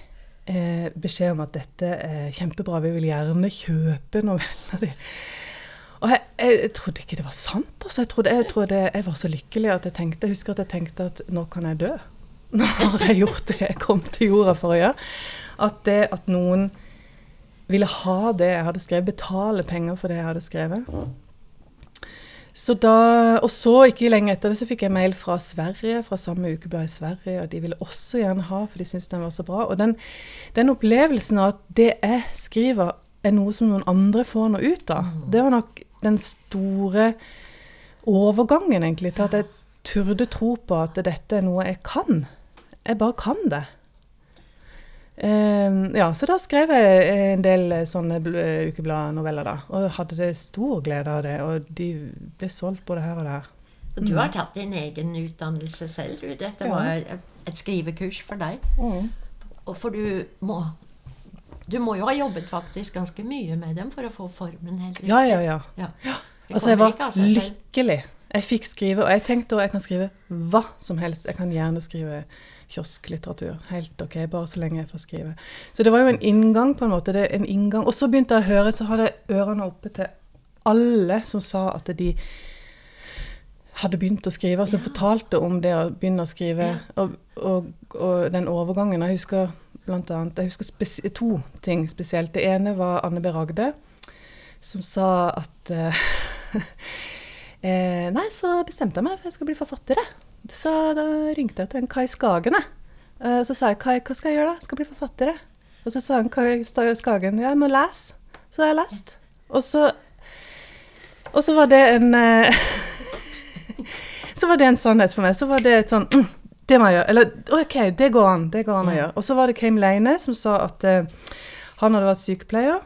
eh, beskjed om at dette er kjempebra, vi vil gjerne kjøpe novellene dine. Og jeg, jeg, trodde ikke det var sant. altså. Jeg, trodde, jeg, trodde, jeg var så lykkelig at jeg tenkte Jeg husker at jeg tenkte at nå kan jeg dø. Nå har jeg gjort det jeg kom til jorda for å gjøre. At det at noen ville ha det jeg hadde skrevet, betale penger for det jeg hadde skrevet. Så da, og så, ikke lenge etter det, så fikk jeg mail fra Sverige, fra samme ukeblad i Sverige, og de ville også gjerne ha, for de syntes den var så bra. Og den, den opplevelsen av at det jeg skriver, er noe som noen andre får noe ut av, det var nok den store overgangen, egentlig, til at jeg turde tro på at dette er noe jeg kan. Jeg bare kan det. Eh, ja, så da skrev jeg en del eh, sånne eh, ukebladnoveller, da. Og hadde det stor glede av det. Og de ble solgt både her og der. Du har tatt din egen utdannelse selv, du. Dette Ja. var et skrivekurs for deg. Og for du må Du må jo ha jobbet faktisk ganske mye med dem for å få formen helt riktig. Ja, ja, ja. Ja. Altså, jeg var lykkelig. Jeg fikk skrive, og jeg tenkte at jeg kan skrive hva som helst. Jeg kan gjerne skrive kiosklitteratur. Helt ok, bare så lenge jeg får skrive. Så det var jo en inngang, på en måte. Det en inngang. Og så begynte jeg å høre, så hadde jeg ørene oppe til alle som sa at de hadde begynt å skrive, altså fortalte om det å begynne å skrive, og, og, og den overgangen. Jeg husker blant annet, jeg husker to ting spesielt. Det ene var Anne B. Ragde, som sa at eh, *laughs* eh, Nei, så bestemte jeg meg for jeg skal bli forfatter, jeg. Så da ringte jeg til en Kai Skagen, jeg. Eh, så sa jeg Kai, hva skal jeg gjøre da? Jeg skal bli forfatter, jeg. Og så sa han Kai Skagen ja, jeg må lese. Så har jeg lest. Og så, og så var det en eh, *laughs* Så var det en sannhet for meg. Så var det et sånn mm, Det må jeg gjøre. Eller OK, det går an. Det går an å gjøre. Og så var det Kame Leine som sa at eh, han hadde vært sykepleier.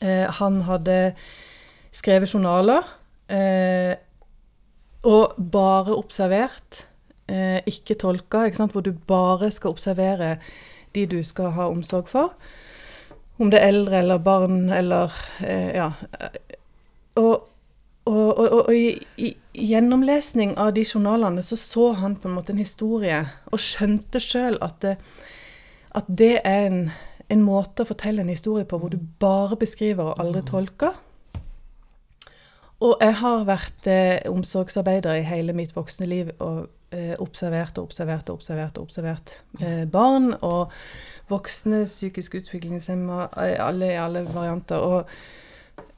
Eh, han hadde skrevet journaler. Eh, og bare observert, eh, ikke tolka, ikke sant? hvor du bare skal observere de du skal ha omsorg for. Om det er eldre eller barn eller eh, Ja. Og, og, og, og, i, i gjennomlesning av de journalene så så han på en måte en historie, og skjønte sjøl at, det, at det er en, en måte å fortelle en historie på hvor du bare beskriver og aldri tolker. Og jeg har vært eh, omsorgsarbeider i hele mitt voksne liv og eh, observert og observert og observert observert eh, barn og voksne psykisk utviklingshemma, eh, alle i alle varianter. Og,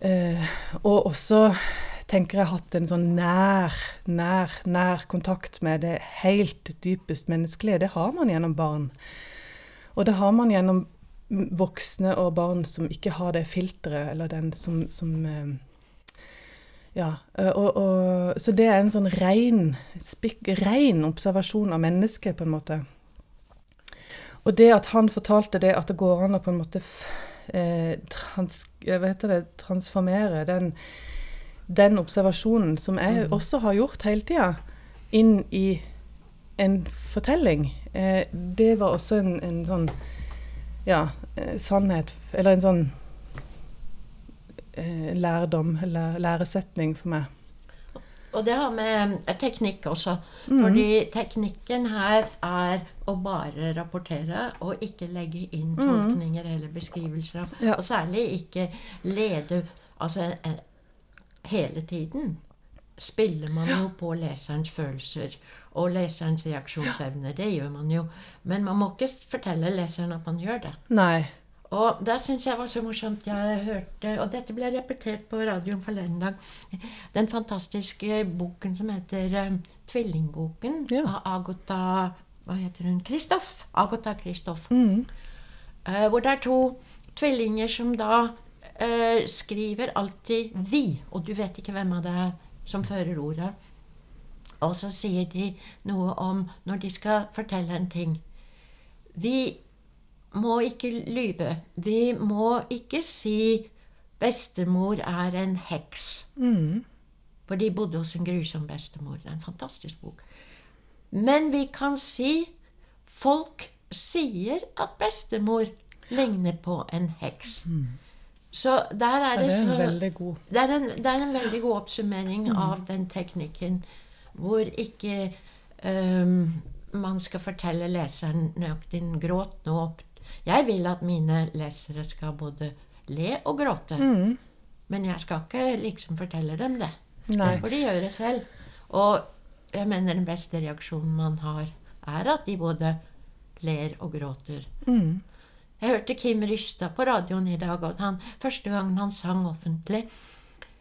eh, og også tenker jeg hatt en sånn nær, nær, nær kontakt med det helt dypest menneskelige. Det har man gjennom barn. Og det har man gjennom voksne og barn som ikke har det filteret, eller den som, som eh, ja, og, og, så det er en sånn ren, spik, ren observasjon av mennesket, på en måte. Og det at han fortalte det, at det går an å på en måte eh, trans, heter det, transformere den, den observasjonen, som jeg også har gjort hele tida, inn i en fortelling, eh, det var også en, en sånn ja, eh, sannhet, eller en sånn eh, lærdom eller læresetning for meg. Og det har med eh, teknikk også. Mm. Fordi teknikken her er å bare rapportere og ikke legge inn tolkninger eller beskrivelser. Mm. Ja. Og særlig ikke lede altså eh, hele tiden. spiller man jo på leserens følelser og leserens reaksjonsevne. Det gjør man jo. Men man må ikke fortelle leseren at man gjør det. Nei. Og det syns jeg var så morsomt. Jeg hørte, og dette ble repetert på radioen forleden dag, den fantastiske boken som heter eh, Tvillingboken Ja. av Agota Hva heter hun? Kristoff. Agota Kristoff. Mm. Uh, hvor det er to tvillinger som da uh, skriver alltid 'vi', og du vet ikke hvem av det er som fører ordet. Og så sier de noe om når de skal fortelle en ting. Vi må ikke lyve. Vi må ikke si 'bestemor er en heks'. Mm. For de bodde hos en grusom bestemor. Det er en fantastisk bok. Men vi kan si Folk sier at bestemor ligner på en heks. Så der er det, det er en så god det er, en, det er en veldig god oppsummering av den teknikken hvor ikke um, man skal fortelle leseren nøyaktig gråt nå. Jeg vil at mine lesere skal både le og gråte. mm. Men jeg skal ikke liksom fortelle dem det. Nei. Det får de gjøre selv. Og jeg mener den beste reaksjonen man har, er at de både ler og gråter. Mm. Jeg hørte Kim Rystad på radioen i dag, og han, første gangen han sang offentlig,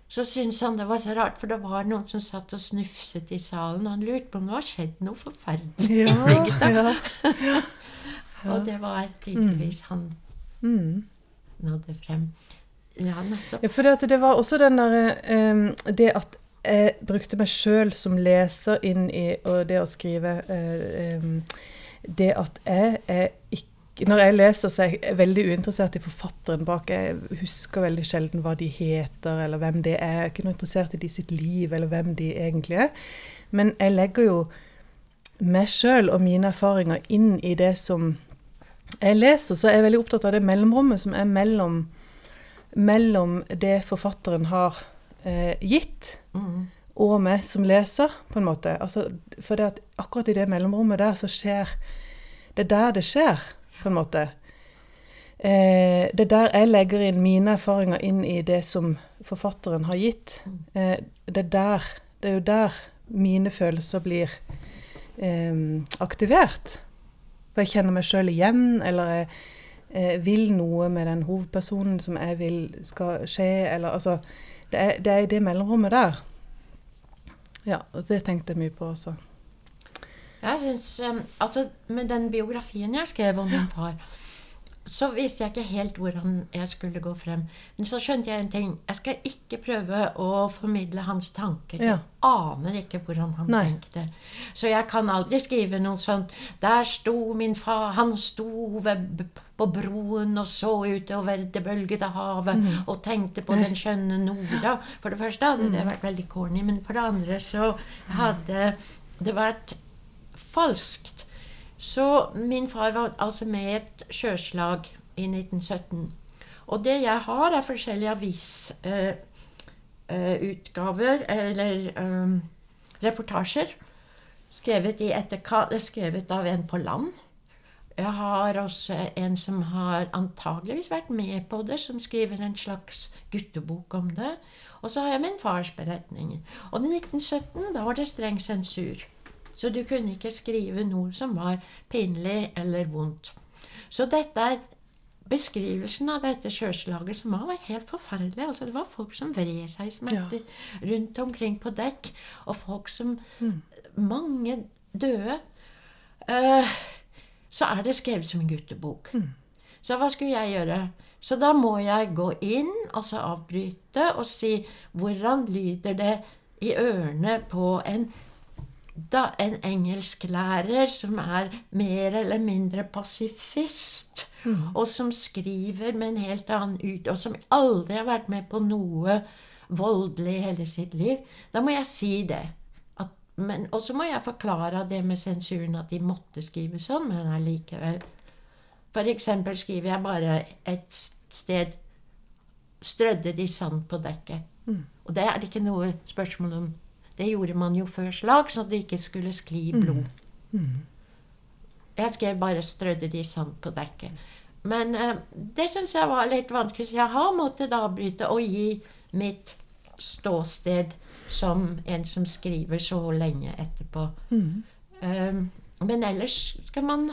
så syntes han det var så rart, for det var noen som satt og snufset i salen, og han lurte på om det var skjedd noe forferdelig Ja, ja, ja. *laughs* Og det var tydeligvis han Mm. nådde frem. Ja, nettopp. Ja, for det, det var også den derre eh, Det at jeg brukte meg sjøl som leser inn i det å skrive eh, Det at jeg er ikke Når jeg leser, så er jeg veldig uinteressert i forfatteren bak. Jeg husker veldig sjelden hva de heter, eller hvem det er. Jeg er ikke noe interessert i de sitt liv, eller hvem de egentlig er. Men jeg legger jo meg sjøl og mine erfaringer inn i det som jeg leser, så er jeg veldig opptatt av det mellomrommet som er mellom mellom det forfatteren har eh, gitt, Mm. og meg som leser, på en måte. Altså, for det at akkurat i det mellomrommet der så skjer Det er der det skjer, på en måte. Eh, det er der jeg legger inn mine erfaringer inn i det som forfatteren har gitt. Eh, det, er der, det er jo der mine følelser blir eh, aktivert. For jeg kjenner meg sjøl igjen, eller jeg eh, vil noe med den hovedpersonen som jeg vil skal skje, eller altså Det er, det er det mellomrommet der. Ja, og det tenkte jeg mye på også. Jeg synes, um, altså Med den biografien jeg skrev om min far, så visste jeg ikke helt hvordan jeg skulle gå frem. Men så skjønte jeg en ting. Jeg skal ikke prøve å formidle hans tanker. Ja. Jeg aner ikke hvordan han Nei. tenkte. Så jeg kan aldri skrive noe sånt Der sto min far, han sto ved, på broen og så utover det bølgede havet Mm. og tenkte på den skjønne Nora. For det første hadde det vært veldig corny, men for det andre så hadde det vært falskt. Så min far var altså med i et sjøslag i 1917. Og det jeg har, er forskjellige avisutgaver, eh, eller eh, reportasjer, skrevet, i skrevet av en på land. Jeg har også en som har antageligvis vært med på det, som skriver en slags guttebok om det. Og så har jeg min fars beretninger. Og i 1917 da var det streng sensur. Så du kunne ikke skrive noe som var pinlig eller vondt. Så dette er beskrivelsen av dette sjøslaget, som var helt forferdelig. Altså, det var folk som vred seg i smerter rundt omkring på dekk, og folk som Mange døde. Uh, så er det skrevet som en guttebok. Så hva skulle jeg gjøre? Så da må jeg gå inn, altså avbryte, og si hvordan lyder det i ørene på en da en engelsklærer som er mer eller mindre pasifist, og som skriver med en helt annen ut, og som aldri har vært med på noe voldelig i hele sitt liv, da må jeg si det. Og så må jeg forklare det med sensuren, at de måtte skrive sånn, men allikevel. Eksempel skriver jeg bare et sted Strødde de sand på dekket. Og det er det ikke noe spørsmål om. Det gjorde man jo før slag, så det ikke skulle skli blod. Jeg skrev bare 'strødde de sand på dekket'. Men eh, det syns jeg var litt vanskelig, så jeg har måttet avbryte og gi mitt ståsted som en som skriver så lenge etterpå. Mm. Um, men ellers skal man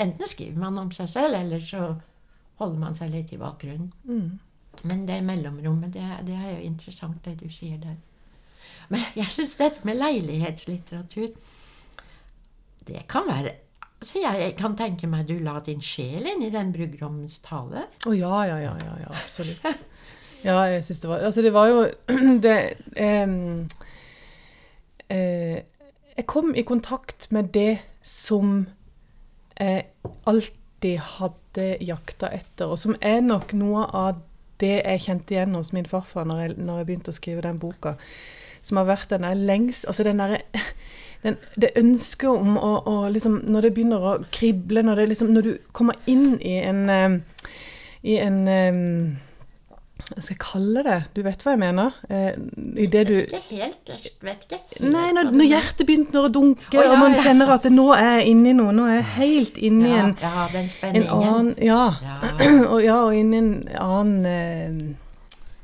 Enten skriver man om seg selv, eller så holder man seg litt i bakgrunnen. Mm. Men det mellomrommet, det, det er jo interessant, det du sier der. Men jeg syns dette med leilighetslitteratur Det kan være Så jeg kan tenke meg du la din sjel inn i den brudgommens tale. Å ja, ja, ja, ja, ja, absolutt. Ja, jeg syns det var Altså, det var jo *clears throat* det em, eh, Jeg kom i kontakt med det som jeg alltid hadde jakta etter, og som er nok noe av det jeg kjente igjen hos min farfar når jeg, når jeg begynte å skrive den boka. Som har vært den der lengst Altså den derre *laughs* den, det ønsket om å, å liksom Når det begynner å krible, når, det liksom, når du kommer inn i en I en Hva skal jeg kalle det? Du vet hva jeg mener? Eh, I det du Ikke helt, jeg vet ikke helt Nei, når, når hjertet begynner å dunke, oh, ja, og man ja. kjenner at det, nå er jeg inni noe, nå er jeg helt inni ja, en, ja, den en annen Ja. Ja. *clears throat* og, ja, og inni en annen eh,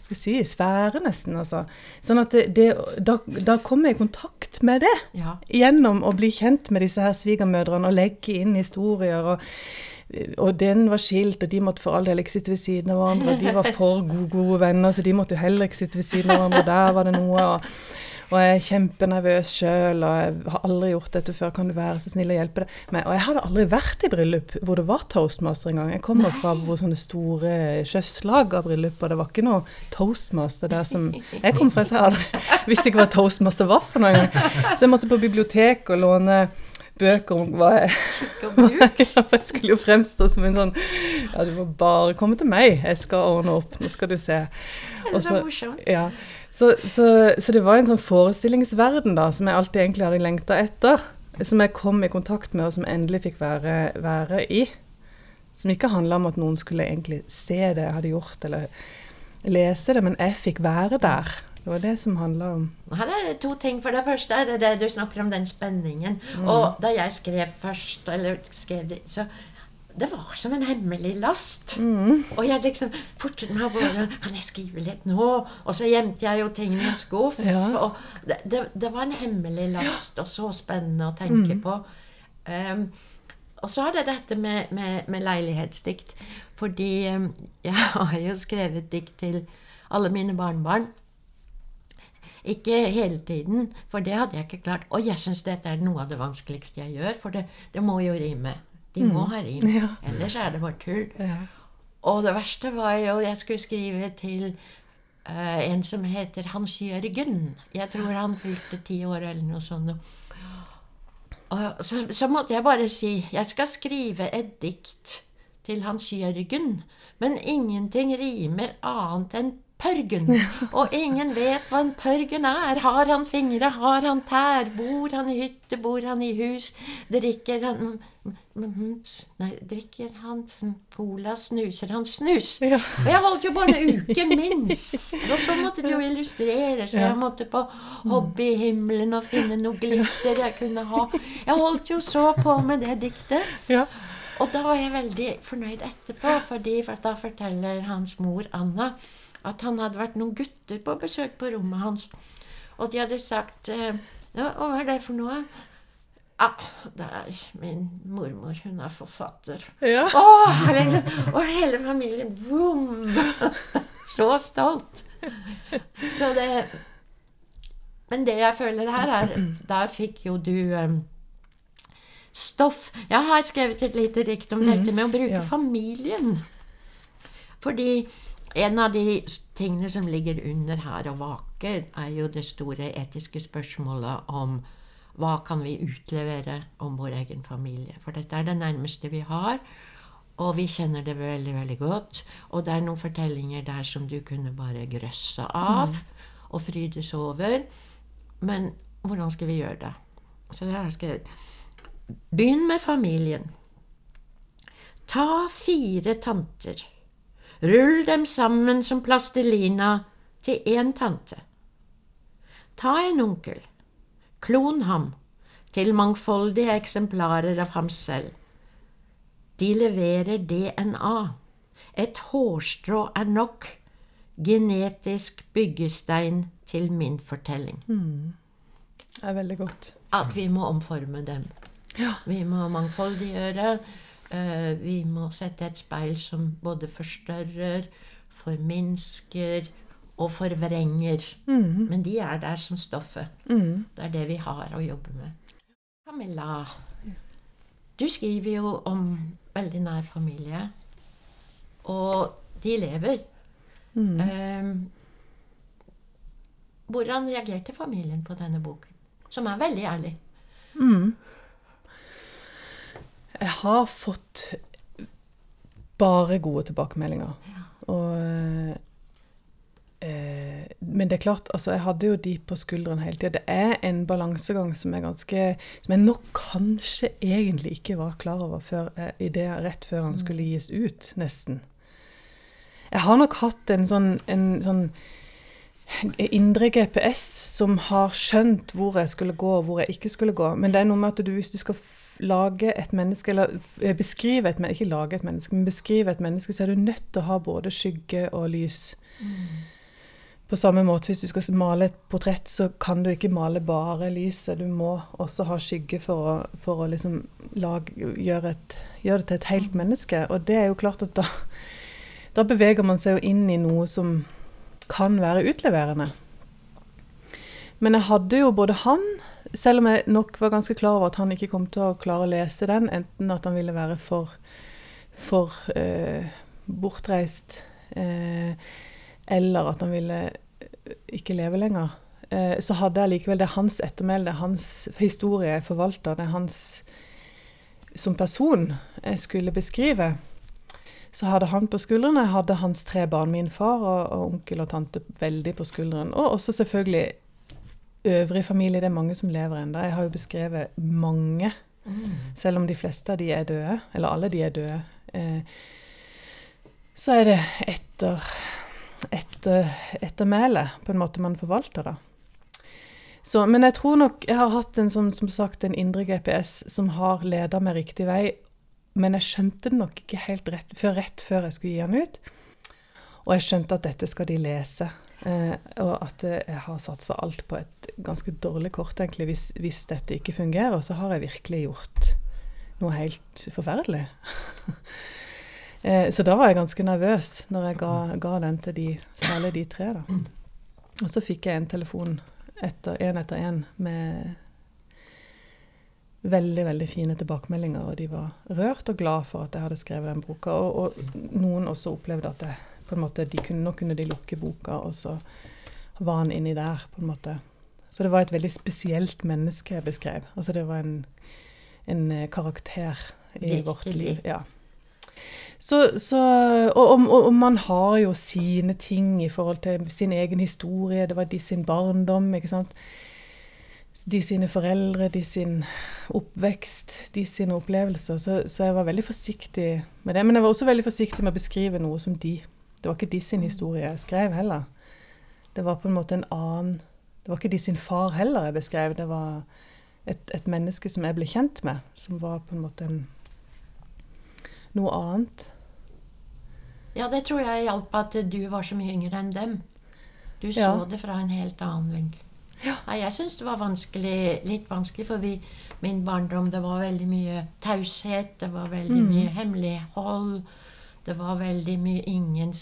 skal jeg si, sfære, nesten. altså. Sånn at det, det, da, da kommer jeg i kontakt med det. ja. Gjennom å bli kjent med disse her svigermødrene og legge inn historier. og og den var skilt, og de måtte for all del ikke sitte ved siden av hverandre. Og de var for gode, gode venner, så de måtte jo heller ikke sitte ved siden av hverandre. Der var det noe. Og, og jeg er kjempenervøs sjøl, og jeg har aldri gjort dette før. Kan du være så snill å hjelpe? Men, og jeg hadde aldri vært i bryllup hvor det var toastmaster engang. Jeg kommer fra hvor sånne store sjøslag av bryllup, og det var ikke noe toastmaster der som Jeg kom fra, så jeg aldri visste ikke hva toastmaster var for noe engang. Så jeg måtte på biblioteket og låne bøker om hva jeg *laughs* for jeg skulle jo fremstå som en sånn Ja, du må bare komme til meg, jeg skal ordne opp, nå skal du se. Det Og så så- morsomt. Ja, så, så, så det var en sånn forestillingsverden da, som jeg alltid egentlig hadde lengta etter. Som jeg kom i kontakt med, og som endelig fikk være, være i. Som ikke handla om at noen skulle egentlig se det jeg hadde gjort, eller lese det, men jeg fikk være der. Det var det som handla om Her er det to ting. For det første er det det du snakker om, den spenningen. Og da jeg skrev først, eller skrev det, så det var som en hemmelig last. Og jeg liksom fortet meg bare Kan jeg skrive litt nå? Og så gjemte jeg jo tingene i en skuff. Ja. Og det, det, det var en hemmelig last, og så spennende å tenke på. Um, og så er det dette med, med, med leilighetsdikt. Fordi um, jeg har jo skrevet dikt til alle mine barnebarn. Ikke hele tiden, for det hadde jeg ikke klart. Og jeg syns dette er noe av det vanskeligste jeg gjør, for det, det må jo rime. De må ha rim. *laughs* Ja. Ellers er det bare tull. ja. Og det verste var jo Jeg skulle skrive til uh, en som heter Hans Jørgen. Jeg tror han fylte ti år eller noe sånt. Og så, så måtte jeg bare si jeg skal skrive et dikt til Hans Jørgen, men ingenting rimer annet enn pørgen. Og ingen vet hva en pørgen er. Har han fingre, har han tær? Bor han i hytte, bor han i hus? Drikker han Nei, drikker han cola, snuser han snus? Ja. Og jeg holdt jo bare en uke minst. Og så måtte det jo illustrere, så jeg måtte på hobbyhimmelen og finne noe glitter jeg kunne ha. Jeg holdt jo så på med det diktet. ja. Og da var jeg veldig fornøyd etterpå, fordi for da forteller hans mor Anna at han hadde vært noen gutter på besøk på rommet hans. Og de hadde sagt eh, ja, Hva er det for noe? Ah, det er min mormor. Hun er forfatter. ja. Åh, liksom, og hele familien vroom, *laughs* Så stolt. Så det Men det jeg føler her, er Der fikk jo du um, stoff. Jeg har skrevet et lite dikt om dette med å bruke Ja. familien. Fordi en av de tingene som ligger under her og vaker, er jo det store etiske spørsmålet om hva kan vi utlevere om vår egen familie. For dette er det nærmeste vi har, og vi kjenner det veldig, veldig godt. Og det er noen fortellinger der som du kunne bare grøsse av og frydes over. Men hvordan skal vi gjøre det? Så det har jeg skrevet. Begynn med familien. Ta fire tanter. Rull dem sammen som plastelina til én tante. Ta en onkel. Klon ham til mangfoldige eksemplarer av ham selv. De leverer DNA. Et hårstrå er nok. genetisk byggestein til min fortelling. Det er veldig godt. At vi må omforme dem. Ja. Vi må mangfoldiggjøre. Eh, vi må sette et speil som både forstørrer, forminsker og forvrenger. Mm. Men de er der som stoffet. Mm. Det er det vi har å jobbe med. Camilla, du skriver jo om veldig nær familie. Og de lever. Mm. Ehm, hvordan reagerte familien på denne boken? Som er veldig ærlig. Mm. Jeg har fått bare gode tilbakemeldinger. Og, eh, men det er klart, altså jeg hadde jo de på skulderen hele tida. Det er en balansegang som er ganske Som jeg nok kanskje egentlig ikke var klar over før, eh, i det rett før han skulle gis ut, nesten. Jeg har nok hatt en sånn, en sånn indre GPS som har skjønt hvor jeg skulle gå og hvor jeg ikke skulle gå. Men det er noe med at du, hvis du skal lage et menneske, eller eh, beskrive et menneske, ikke lage et menneske, men beskrive et menneske, så er du nødt til å ha både skygge og lys. På samme måte, hvis du skal male et portrett, så kan du ikke male bare lyset. Du må også ha skygge for å, for å liksom lage, gjøre, et, gjøre det til et helt menneske. Og det er jo klart at da, da beveger man seg jo inn i noe som kan være utleverende. Men jeg hadde jo både han, selv om jeg nok var ganske klar over at han ikke kom til å klare å lese den, enten at han ville være for, for eh, bortreist, eh, eller at han ville eh, ikke leve lenger, eh, så hadde jeg likevel det hans ettermæle, det hans historie jeg forvalter, det hans som person jeg skulle beskrive. Så hadde han på skuldrene, hadde hans tre barn, min far og, og onkel og tante veldig på skulderen. Og også selvfølgelig øvrig familie, det er mange som lever ennå. Jeg har jo beskrevet mange, selv om de fleste av de er døde, eller alle de er døde. Eh, så er det etter, etter, ettermælet, på en måte man forvalter, da. Så, men jeg tror nok jeg har hatt en sånn, som sagt, en indre GPS som har leda meg riktig vei. Men jeg skjønte det nok ikke helt rett før, rett før jeg skulle gi den ut. Og jeg skjønte at dette skal de lese. Eh, og at eh, jeg har satsa alt på et ganske dårlig kort, egentlig. Hvis, hvis dette ikke fungerer, så har jeg virkelig gjort noe helt forferdelig. *laughs* eh, så da var jeg ganske nervøs når jeg ga, ga den til de, særlig de tre. da. Og så fikk jeg en telefon etter en etter en med veldig veldig fine tilbakemeldinger, og de var rørt og glad for at jeg hadde skrevet den boka. Og, og noen også opplevde at jeg, på en måte, de kunne, nå kunne de lukke boka, og så var han inni der, på en måte. For det var et veldig spesielt menneske jeg beskrev. Altså det var en, en eh, karakter i Virkelig. vårt liv. Ja. Så, så, og, og, og man har jo sine ting i forhold til sin egen historie. Det var de sin barndom, ikke sant. De sine foreldre, de sin oppvekst, de sine opplevelser. Så, så jeg var veldig forsiktig med det. Men jeg var også veldig forsiktig med å beskrive noe som de. Det var ikke de sin historie jeg skrev heller. Det var på en måte en annen Det var ikke de sin far heller jeg beskrev. Det var et, et menneske som jeg ble kjent med, som var på en måte en, noe annet. Ja, det tror jeg hjalp at du var så mye yngre enn dem. Du så Ja. det fra en helt annen vinkel. Nei, jeg syns det var vanskelig, litt vanskelig, for vi, min barndom det var veldig mye taushet, det var veldig Mm. mye hemmelighold. Det var veldig mye ingen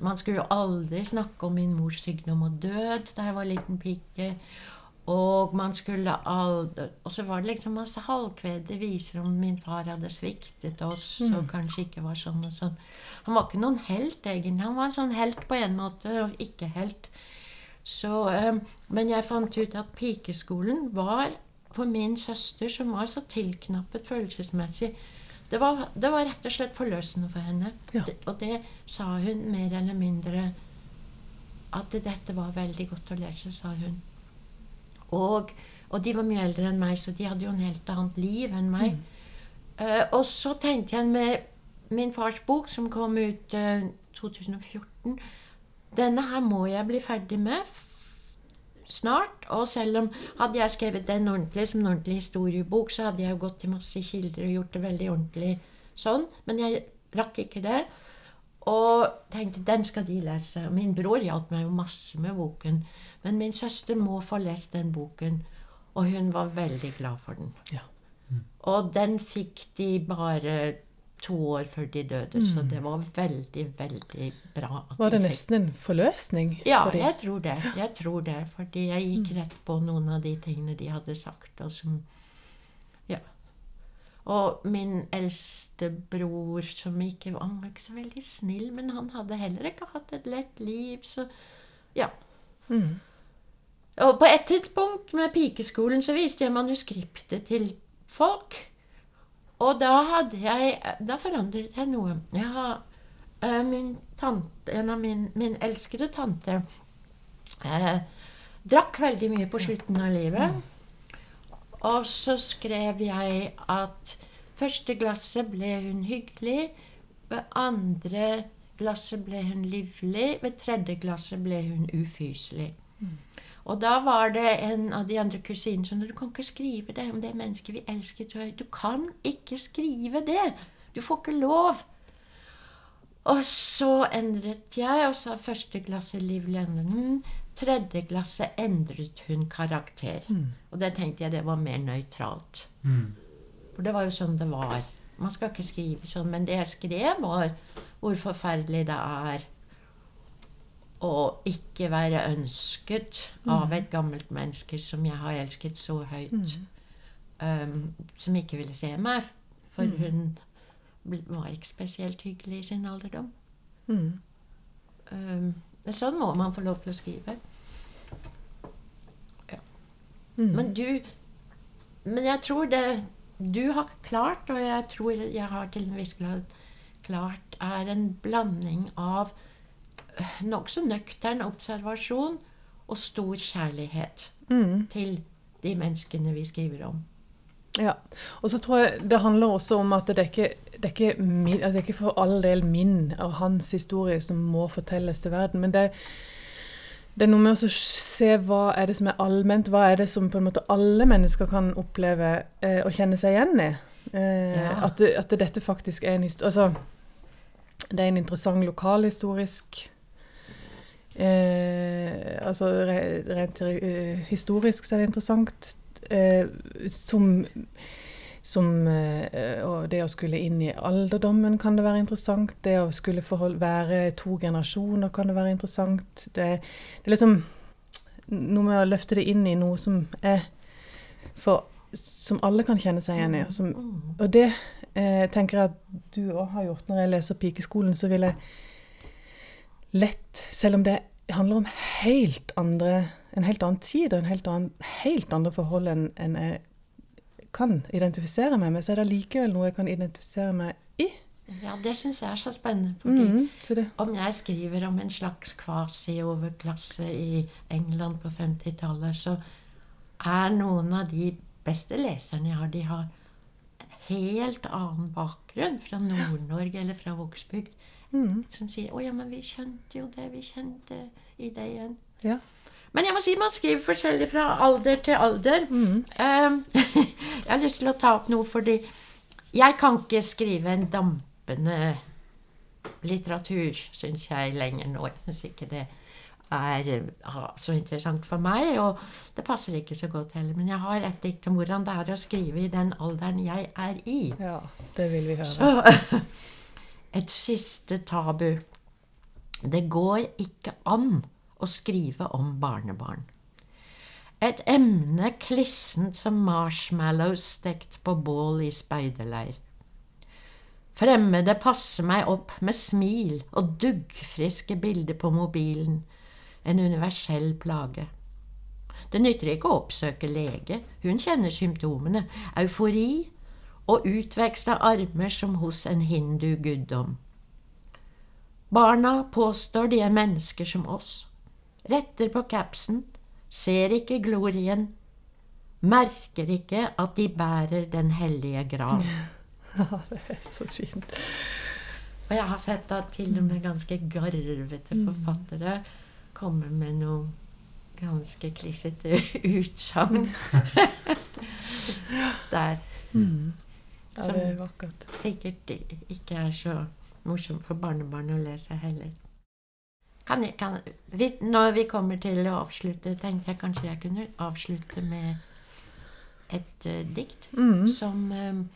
Man skulle jo aldri snakke om min mors sykdom og død da jeg var liten pike. Og man skulle aldri Og så var det liksom masse halvkvede viser om min far hadde sviktet oss og kanskje ikke var sånn og sånn. Han var ikke noen helt, egentlig. Han var en sånn helt på en måte, og ikke helt. Så, øh, men jeg fant ut at pikeskolen var for min søster, som var så tilknappet følelsesmessig det var, det var rett og slett forløsende for henne. Ja. Det, og det sa hun mer eller mindre At dette var veldig godt å lese, sa hun. Og, og de var mye eldre enn meg, så de hadde jo en helt annet liv enn meg. Eh, og så tenkte jeg med min fars bok, som kom ut uh, 2014 Denne her må jeg bli ferdig med snart. Og selv om hadde jeg skrevet den ordentlig som en ordentlig historiebok, så hadde jeg jo gått til masse kilder og gjort det veldig ordentlig sånn. Men jeg rakk ikke det. Og tenkte den skal de lese. Min bror hjalp meg jo masse med boken. Men min søster må få lest den boken. Og hun var veldig glad for den. Ja. Og den fikk de bare to år før de døde, så det var veldig, veldig bra. Var det nesten en forløsning? Ja, for jeg tror det. Jeg tror det. Fordi jeg gikk rett på noen av de tingene de hadde sagt. Og som Ja. Og min eldste bror, som ikke Han var ikke så veldig snill, men han hadde heller ikke hatt et lett liv, så Ja. Mm. Og på et tidspunkt med pikeskolen så viste jeg manuskriptet til folk. Og da hadde jeg Da forandret jeg noe. Jeg har eh, min tante, En av min, min elskede tante eh, drakk veldig mye på slutten av livet. Og så skrev jeg at første glasset ble hun hyggelig. Ved andre glasset ble hun livlig. Ved tredje glasset ble hun ufyselig. Og da var det en av de andre kusinene som sa du kan ikke skrive det om det mennesket vi elsket høyt. Du kan ikke skrive det! Du får ikke lov! Og så endret jeg og sa første glasset Liv Lennon. Tredje glasset endret hun karakter. Og det tenkte jeg det var mer nøytralt. Mm. For det var jo sånn det var. Man skal ikke skrive sånn. Men det jeg skrev, var hvor forferdelig det er å ikke være ønsket av et gammelt menneske som jeg har elsket så høyt. Um, som ikke ville se meg. For hun var ikke spesielt hyggelig i sin alderdom. Mm. Um, sånn må man få lov til å skrive. Mm. Men du Men jeg tror det du har klart, og jeg tror jeg har til en viss grad klart, er en blanding av nokså nøktern observasjon og stor kjærlighet Mm. til de menneskene vi skriver om. Ja. Og så tror jeg det handler også om at det er ikke, det er ikke, min, altså det er ikke for all del min og hans historie som må fortelles til verden. Men det, det er noe med å se hva er det som er allment, hva er det som på en måte alle mennesker kan oppleve eh, og kjenne seg igjen i. Eh, Ja. at, at dette faktisk er en historie Altså, det er en interessant lokalhistorisk Eh, altså rent uh, historisk så er det interessant. Eh, som som eh, det å skulle inn i alderdommen kan det være interessant. Det å skulle forhold, være to generasjoner kan det være interessant. Det, det er liksom noe med å løfte det inn i noe som er for, Som alle kan kjenne seg igjen i. og Som, og det eh, tenker jeg at du òg har gjort. Når jeg leser Pikeskolen, så vil jeg lett, selv om det handler om helt andre, en helt annen tid og en helt, annen, helt andre forhold enn en jeg kan identifisere meg med, så er det likevel noe jeg kan identifisere meg i. Ja, det syns jeg er så spennende. fordi mm, så Om jeg skriver om en slags kvasi-overklasse i England på 50-tallet, så er noen av de beste leserne jeg har, de har en helt annen bakgrunn fra Nord-Norge eller fra Vågsbygd, mhm, som sier 'Å ja, men vi skjønte jo det. Vi kjente i det igjen'. ja. Men jeg må si man skriver forskjellig fra alder til alder. Mm. Eh, *laughs* jeg har lyst til å ta opp noe fordi jeg kan ikke skrive en dampende litteratur, syns jeg, lenger nå. Jeg syns ikke det er eh, så interessant for meg, og det passer ikke så godt heller. Men jeg har et dikt om hvordan det er å skrive i den alderen jeg er i. ja, det vil vi høre. Så *laughs* et siste tabu. Det går ikke an å skrive om barnebarn. Et emne klissent som marshmallows stekt på bål i speiderleir. Fremmede passer meg opp med smil og duggfriske bilder på mobilen. En universell plage. Det nytter ikke å oppsøke lege, hun kjenner symptomene. Eufori og utvekst av armer som hos en hindu-guddom. Barna påstår de er mennesker som oss. Retter på capsen, ser ikke glorien, merker ikke at de bærer Den hellige gran. Ja, *laughs* det er så fint. Og jeg har sett at til og med ganske garvete forfattere kommer med noe ganske klissete *laughs* utsagn. *laughs* Der. Mm. Ja, Som det er sikkert ikke er så morsomt for barnebarn å lese heller. Kan jeg, kan, vi, når vi kommer til å avslutte, tenkte jeg kanskje jeg kunne avslutte med et uh, dikt Mm. som um,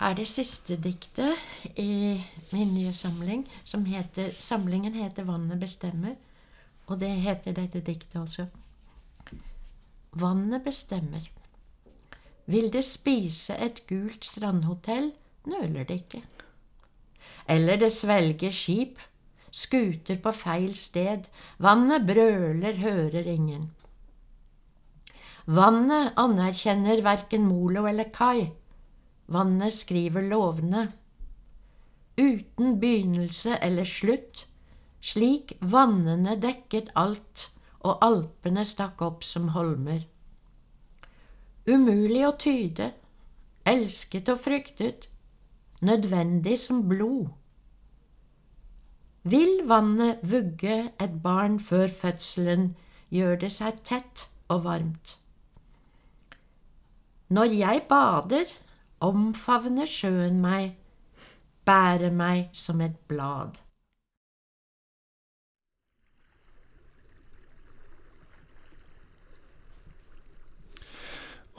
er det siste diktet i min nye samling. Som heter, samlingen heter 'Vannet bestemmer', og det heter dette diktet også. Vannet bestemmer. Vil det spise et gult strandhotell, nøler det ikke. Eller det svelger skip, skuter på feil sted, vannet brøler, hører ingen. Vannet anerkjenner verken molo eller kai. Vannet skriver lovene. Uten begynnelse eller slutt, slik vannene dekket alt og Alpene stakk opp som holmer. Umulig å tyde, elsket og fryktet, nødvendig som blod. Vil vannet vugge et barn før fødselen, gjør det seg tett og varmt. Når jeg bader, omfavner sjøen meg, bærer meg som et blad.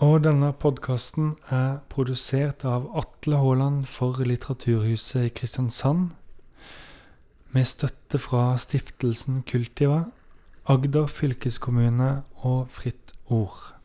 Og denne podkasten er produsert av Atle Haaland for Litteraturhuset i Kristiansand, med støtte fra stiftelsen Kultiva, Agder fylkeskommune og Fritt Ord.